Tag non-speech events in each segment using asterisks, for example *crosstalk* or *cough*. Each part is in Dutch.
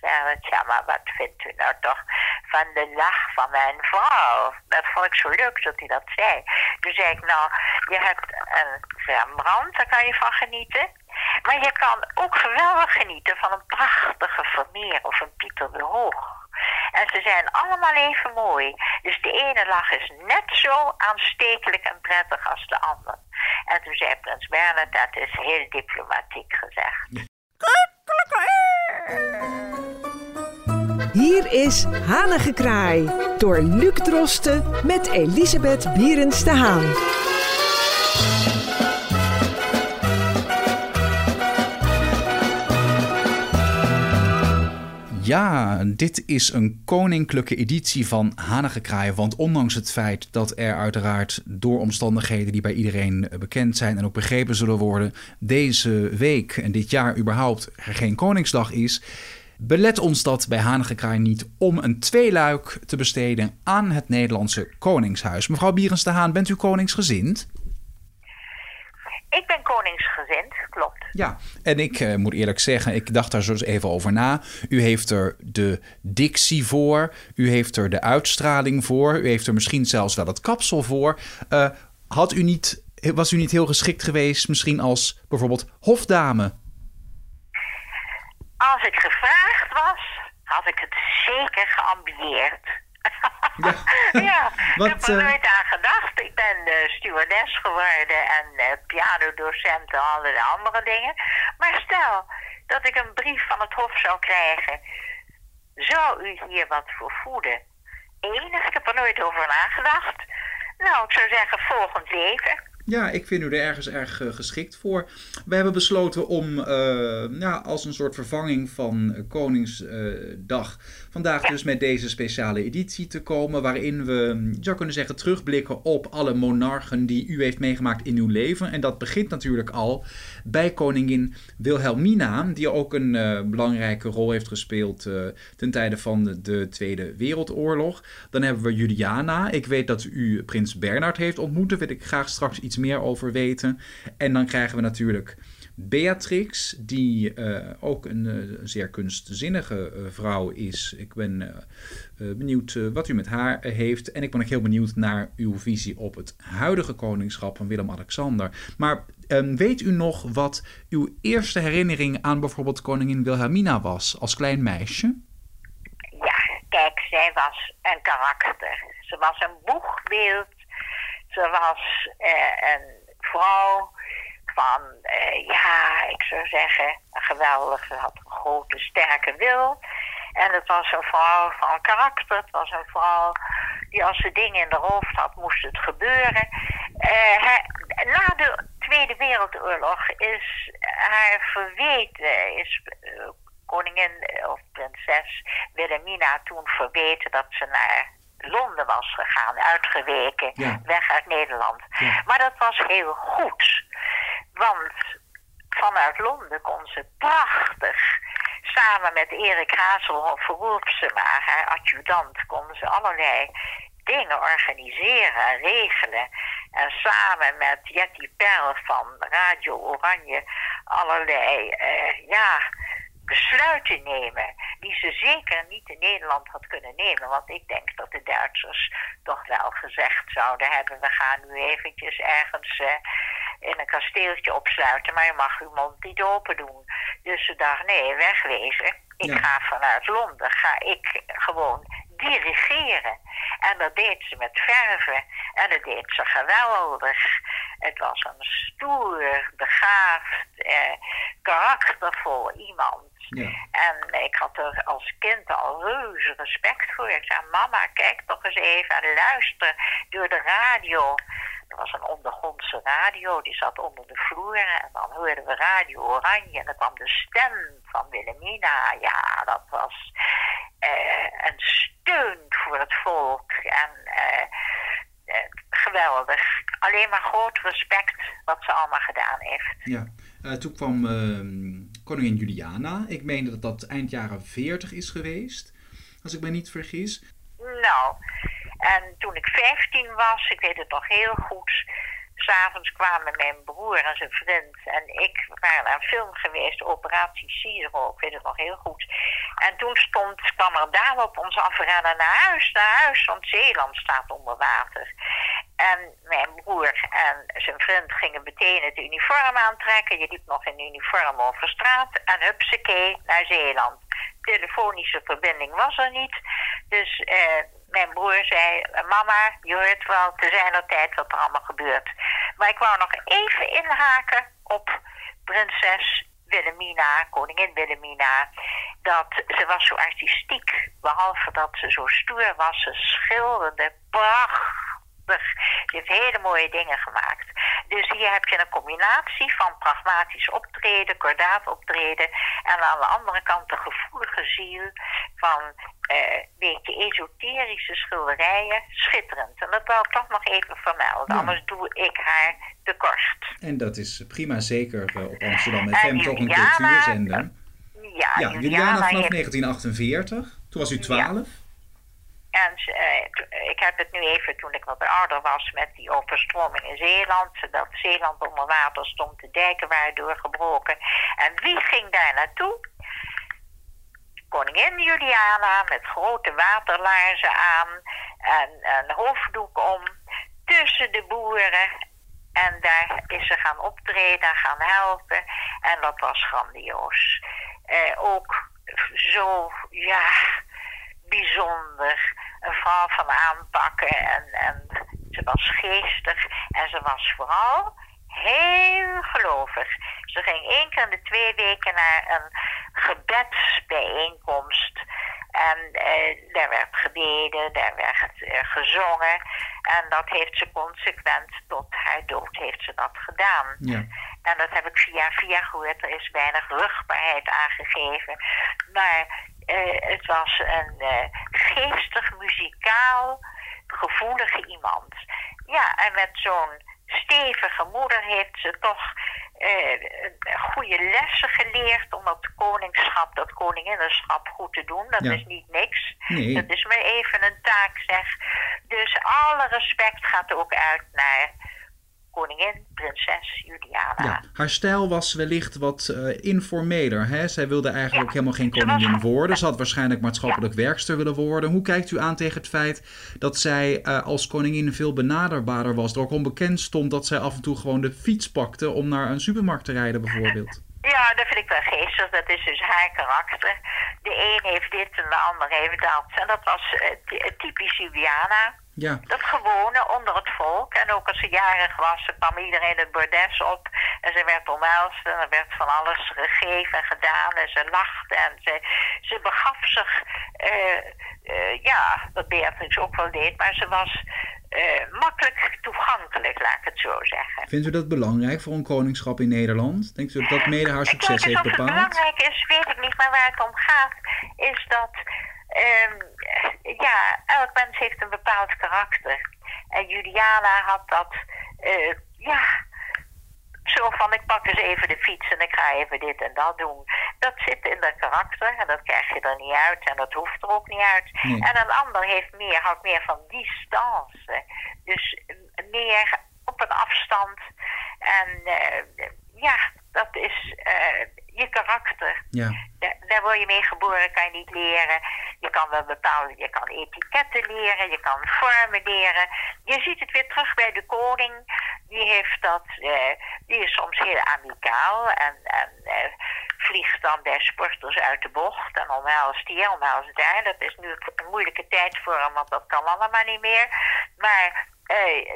Bernhard, ja, maar wat vindt u nou toch van de lach van mijn vrouw? Dat vond ik zo leuk dat hij dat zei. Toen zei ik, nou, je hebt een Rembrandt, daar kan je van genieten. Maar je kan ook geweldig genieten van een prachtige Vermeer of een Pieter de Hoog. En ze zijn allemaal even mooi. Dus de ene lach is net zo aanstekelijk en prettig als de ander. En toen zei prins Bernhard, dat is heel diplomatiek gezegd. *laughs* Hier is Hanengekraai door Luc Drosten met Elisabeth Bierens de Haan. Ja, dit is een koninklijke editie van Hanigekraaien. Want ondanks het feit dat er uiteraard door omstandigheden die bij iedereen bekend zijn en ook begrepen zullen worden, deze week en dit jaar überhaupt er geen Koningsdag is, belet ons dat bij Hanigekraai niet om een tweeluik te besteden aan het Nederlandse Koningshuis. Mevrouw Bierens de Haan, bent u koningsgezind? Ik ben koningsgezind, klopt. Ja, en ik uh, moet eerlijk zeggen, ik dacht daar zo eens even over na. U heeft er de dictie voor, u heeft er de uitstraling voor, u heeft er misschien zelfs wel het kapsel voor. Uh, had u niet, was u niet heel geschikt geweest, misschien als bijvoorbeeld hofdame? Als ik gevraagd was, had ik het zeker geambieerd. *laughs* Ja, *laughs* ja Wat, ik heb er nooit aan gedacht. Ik ben uh, stewardess geworden en uh, pianodocent en allerlei andere dingen. Maar stel dat ik een brief van het Hof zou krijgen. Zou u hier wat voor voeden? Enig, ik heb er nooit over nagedacht. Nou, ik zou zeggen volgend leven. Ja, ik vind u er ergens erg uh, geschikt voor. We hebben besloten om uh, ja, als een soort vervanging van Koningsdag vandaag dus met deze speciale editie te komen. Waarin we, je zou kunnen zeggen, terugblikken op alle monarchen die u heeft meegemaakt in uw leven. En dat begint natuurlijk al bij koningin Wilhelmina, die ook een uh, belangrijke rol heeft gespeeld uh, ten tijde van de, de, Tweede Wereldoorlog. Dan hebben we Juliana. Ik weet dat u prins Bernard heeft ontmoet. Daar wil ik graag straks iets meer over weten. En dan krijgen we natuurlijk Beatrix, die uh, ook een uh, zeer kunstzinnige uh, vrouw is. Ik ben benieuwd wat u met haar heeft. En ik ben ook heel benieuwd naar uw visie op het huidige koningschap van Willem-Alexander. Maar um, weet u nog wat uw eerste herinnering aan bijvoorbeeld koningin Wilhelmina was als klein meisje? Ja, kijk, zij was een karakter. Ze was een boegbeeld. Ze was een vrouw van, uh, ja, ik zou zeggen, een geweldige, had een grote, sterke wil. En het was een vrouw van karakter. Het was een vrouw die als ze dingen in de hoofd had, moest het gebeuren. Uh, na de Tweede Wereldoorlog is haar verweten, is uh, koningin of prinses Wilhelmina toen verweten dat ze naar Londen was gegaan, uitgeweken, weg uit Nederland. Ja. Maar dat was heel goed. Want vanuit Londen kon ze prachtig samen met Erik Hazelhoff Roelpsema, haar adjudant, konden ze allerlei dingen organiseren en regelen. En samen met Jetty Perl van Radio Oranje allerlei, uh, ja, besluiten nemen die ze zeker niet in Nederland had kunnen nemen. Want ik denk dat de Duitsers toch wel gezegd zouden hebben... we gaan nu eventjes ergens uh, in een kasteeltje opsluiten... maar je mag uw mond niet open doen. Dus ze dacht, nee, wegwezen. Ik ga vanuit Londen, ga ik gewoon dirigeren. En dat deed ze met verven. En dat deed ze geweldig. Het was een stoer, begaafd, eh, karaktervol iemand. Ja. En ik had er als kind al reuze respect voor. Ik zei, mama, kijk toch eens even en luister door de radio. Er was een ondergrondse radio, die zat onder de vloer. En dan hoorden we Radio Oranje. En dan kwam de stem van Wilhelmina. Ja, dat was uh, een steun voor het volk. En uh, uh, geweldig. Alleen maar groot respect wat ze allemaal gedaan heeft. Ja, toen kwam ehm, koningin Juliana. Ik meen dat dat eind jaren 40 is geweest, als ik me niet vergis. Nou, en toen ik 15 was, ik weet het nog heel goed. S'avonds kwamen mijn broer en zijn vriend en ik waren een film geweest, Operatie Ciro, ik weet het nog heel goed. En toen stond, kwam er dame op ons afrennen naar huis, naar huis, want Zeeland staat onder water. En mijn broer en zijn vriend gingen meteen het uniform aantrekken. Je liep nog in uniform over straat en hupsakee naar Zeeland. Telefonische verbinding was er niet. Dus eh, mijn broer zei, mama, je hoort wel te zijn er tijd wat er allemaal gebeurt. Maar ik wou nog even inhaken op prinses Wilhelmina, koningin Wilhelmina, dat ze was zo artistiek. Behalve dat ze zo stoer was, ze schilderde prachtig. Ze heeft hele mooie dingen gemaakt. Dus hier heb je een combinatie van pragmatisch optreden, kordaat optreden. En aan de andere kant de gevoelige ziel van uh, beetje esoterische schilderijen. Schitterend. En dat wil ik toch nog even vermelden. Ja. Anders doe ik haar de. En dat is prima, zeker eh, op Amsterdam FM En toch een cultuurzender. Ja, Ja, Juliana vanaf heeft 1948. Toen was u 12. En eh, ik heb het nu even toen ik wat ouder was met die overstroming in Zeeland. Dat Zeeland onder water stond, de dijken waren doorgebroken. En wie ging daar naartoe? Koningin Juliana met grote waterlaarzen aan en een hoofddoek om tussen de boeren. En daar is ze gaan optreden, gaan helpen. En dat was grandioos. Eh, ook zo, ja, bijzonder. Een vrouw van aanpakken en, en ze was geestig en ze was vooral heel gelovig. Ze ging één keer in de twee weken naar een gebedsbijeenkomst. En eh, daar werd gebeden, daar werd eh, gezongen. En dat heeft ze consequent tot haar dood heeft ze dat gedaan. Ja. En dat heb ik via via gehoord. Er is weinig rugbaarheid aangegeven. Maar eh, het was een eh, geestig, muzikaal, gevoelige iemand. Ja, en met zo'n stevige moeder heeft ze toch eh, goede lessen geleerd om dat koningschap, dat koninginnenschap goed te doen. Dat Ja. is niet niks. Nee. Dat is maar even een taak, zeg. Dus alle respect gaat ook uit naar koningin, prinses Juliana. Ja, haar stijl was wellicht wat eh, informeler. Hè? Zij wilde eigenlijk Ja, helemaal geen koningin worden. Ze had waarschijnlijk maatschappelijk werkster willen worden. Hoe kijkt u aan tegen het feit dat zij eh, als koningin veel benaderbaarder was? Er ook onbekend stond dat zij af en toe gewoon de fiets pakte om naar een supermarkt te rijden bijvoorbeeld. Ja, dat vind ik wel geestig. Dat is dus haar karakter. De een heeft dit en de ander heeft dat. En dat was eh, ty- typisch Juliana. Ja, Dat gewone onder het volk. En ook als ze jarig was, ze kwam iedereen het bordes op. En ze werd omhelst en er werd van alles gegeven en gedaan. En ze lachte en ze, ze begaf zich, eh, eh, ja, wat Beatrix ook wel deed. Maar ze was eh, makkelijk toegankelijk, laat ik het zo zeggen. vindt u dat belangrijk voor een koningschap in Nederland? Denkt u dat dat mede haar succes Kijk, heeft eens of het bepaald? belangrijk is, weet ik niet. Maar waar het om gaat, is dat... ehm, ja, elk mens heeft een bepaald karakter. En Juliana had dat... eh, ja, zo van ik pak eens even de fiets en ik ga even dit en dat doen. Dat zit in dat karakter en dat krijg je er niet uit en dat hoeft er ook niet uit. Nee. En een ander heeft meer, houdt meer van distance. Dus meer op een afstand. En eh, ja, dat is eh, je karakter. Ja, Daar, daar word je mee geboren, kan je niet leren. Je kan wel bepaalde, je kan etiketten leren, je kan vormen leren. Je ziet het weer terug bij de koning. Die heeft dat, eh, die is soms heel amicaal en, en eh, vliegt dan bij sporters uit de bocht en omhelst hier, omhelst daar. Dat is nu een moeilijke tijd voor hem, want dat kan allemaal niet meer. Maar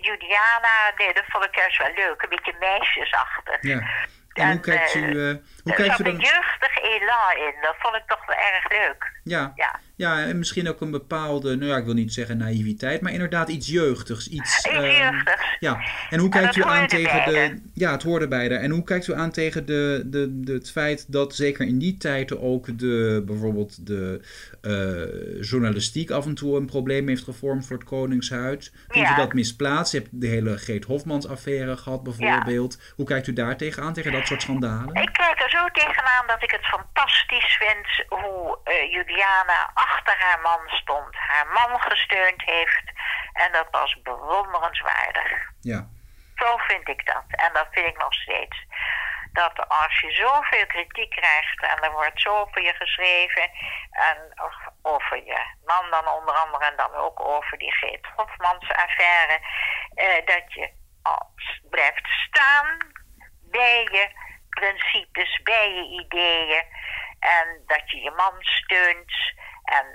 Juliana, nee, dat vond ik juist wel leuk. Een beetje meisjesachtig. ja. En hoe kijkt u, eh, hoe Er kijkt zat u een dan... jeugdig elan in. Dat vond ik toch wel erg leuk. Ja, Ja. Ja, en misschien ook een bepaalde, nou ja, ik wil niet zeggen naïviteit, maar inderdaad iets jeugdigs. Iets, Iets ehm, jeugdigs. Ja, en hoe kijkt u aan tegen de. Ja, het hoorde bij En hoe kijkt u aan tegen de, de, de, het feit dat zeker in die tijd ook de, bijvoorbeeld de eh, journalistiek af en toe een probleem heeft gevormd voor het Koningshuis? Vindt u Ja. dat misplaatst? Je hebt de hele Geet Hofmans affaire gehad bijvoorbeeld. Hoe kijkt u daar tegenaan, tegen dat soort schandalen? Ik kijk er zo tegenaan dat ik het fantastisch vind hoe eh, Juliana achter haar man stond. Haar man gesteund heeft. En dat was bewonderenswaardig. Ja, Zo vind ik dat. En dat vind ik nog steeds. dat als je zoveel kritiek krijgt en er wordt zo over je geschreven, en over je man dan onder andere en dan ook over die Geert Hofmans affaire, eh, dat je als blijft staan bij je principes, bij je ideeën en dat je je man steunt en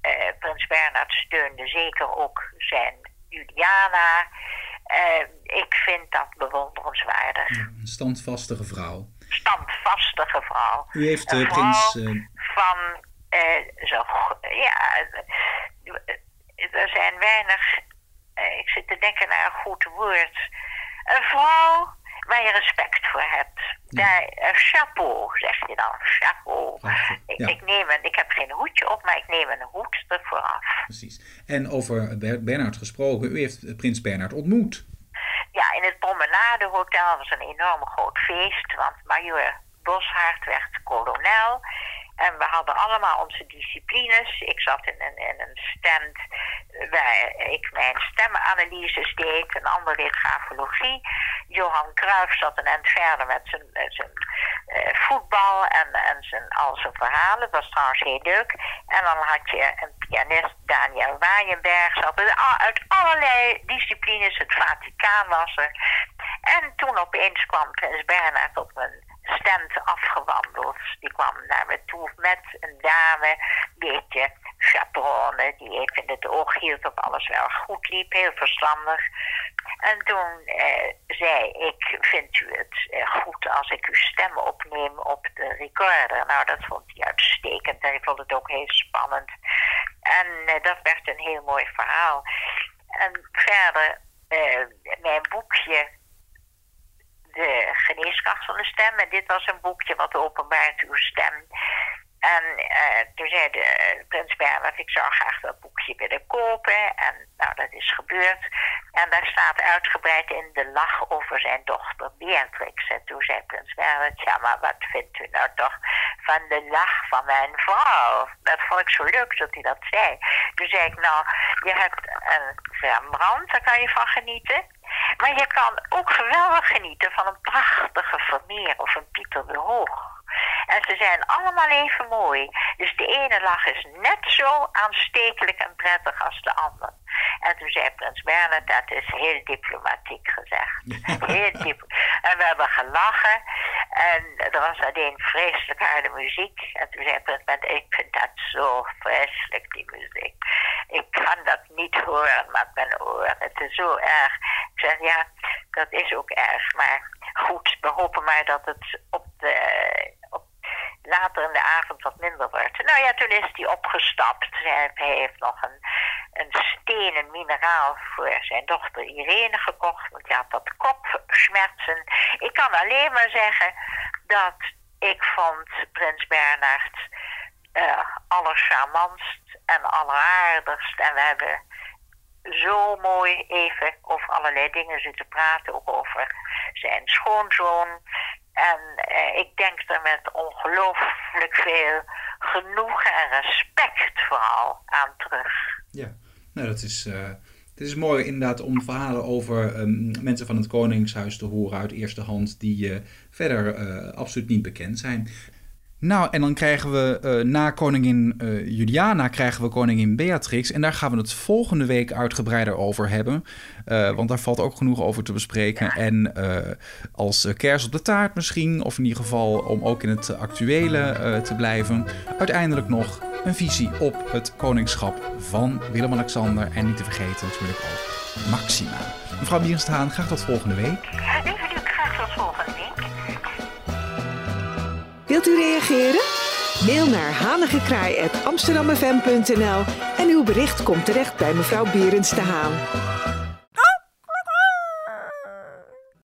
eh, Prins Bernhard steunde zeker ook zijn Juliana. Uh, ik vind dat bewonderenswaardig. een standvastige vrouw. Standvastige vrouw. U heeft uh, prins... Van, zo, ja, er zijn weinig... ik zit te denken naar een goed woord. Een vrouw waar je respect voor hebt. Daar, uh, chapeau, zeg je dan. Chapeau. ik, ik, neem een, ik heb geen hoedje op, maar ik neem een hoed ervoor af. Precies. En over Bernhard gesproken, u heeft prins Bernhard ontmoet. Ja, in het Promenade Hotel was een enorm groot feest, want major Boshaart werd kolonel. En we hadden allemaal onze disciplines. Ik zat in een, in een stand waar ik mijn stemanalyses deed. Een ander deed grafologie. Johan Cruijff zat een eind verder met zijn, zijn uh, voetbal en, en zijn, al zijn verhalen. Dat was trouwens heel leuk. En dan had je een pianist, Daniel Waaienberg. Zat uit allerlei disciplines. Het Vaticaan was er. En toen opeens kwam Prins Bernhard op mijn stand afgewandeld. Die kwam naar me toe met een dame, beetje chaperone, die even het oog hield of alles wel goed liep, heel verstandig. En toen eh, zei ik, vindt u het eh, goed als ik uw stem opneem op de recorder? Nou, dat vond hij uitstekend en ik vond het ook heel spannend. En eh, dat werd een heel mooi verhaal. En verder, eh, mijn boekje de geneeskracht van de stem. En dit was een boekje wat openbaart uw stem. En uh, toen zei de uh, prins Bernhard, ik zou graag dat boekje willen kopen. En nou, dat is gebeurd. En daar staat uitgebreid in de lach over zijn dochter Beatrix. En toen zei prins Bernhard, ja, maar wat vindt u nou toch van de lach van mijn vrouw? Dat vond ik zo leuk dat hij dat zei. Toen zei ik, nou, je hebt een Rembrandt, daar kan je van genieten. Maar je kan ook geweldig genieten van een prachtige Vermeer of een Pieter de Hoog. En ze zijn allemaal even mooi. Dus de ene lach is net zo aanstekelijk en prettig als de ander. En toen zei prins Bernhard, dat is heel diplomatiek gezegd. Heel diep. En we hebben gelachen. En er was alleen vreselijk harde muziek. En toen zei prins Bernhard, ik vind dat zo vreselijk, die muziek. Ik kan dat niet horen met mijn oren. Het is zo erg. Ik zeg, ja, dat is ook erg. Maar goed, we hopen maar dat het op de, op later in de avond wat minder wordt. Nou ja, toen is hij opgestapt. Hij heeft nog een, een stenen mineraal voor zijn dochter Irene gekocht. Want hij had dat kopsmerzen. Ik kan alleen maar zeggen dat ik vond Prins Bernhard uh, allercharmantst en alleraardigst. En we hebben zo mooi even over allerlei dingen zitten praten. Ook over zijn schoonzoon. En eh, ik denk er met ongelooflijk veel genoegen en respect vooral aan terug. Ja, nou dat is, uh, het is mooi inderdaad om verhalen over um, mensen van het Koningshuis te horen uit eerste hand die uh, verder absoluut niet bekend zijn. Nou, en dan krijgen we uh, na koningin uh, Juliana krijgen we koningin Beatrix. En daar gaan we het volgende week uitgebreider over hebben. Uh, want daar valt ook genoeg over te bespreken. En als kers op de taart misschien, of in ieder geval om ook in het actuele te blijven. Uiteindelijk nog een visie op het koningschap van Willem-Alexander. En niet te vergeten natuurlijk ook Maxima. Mevrouw Bierenstaan, graag tot volgende week. Wilt u reageren? Mail naar hanigekraai.amsterdammefm.nl en uw bericht komt terecht bij mevrouw Berends de Haan.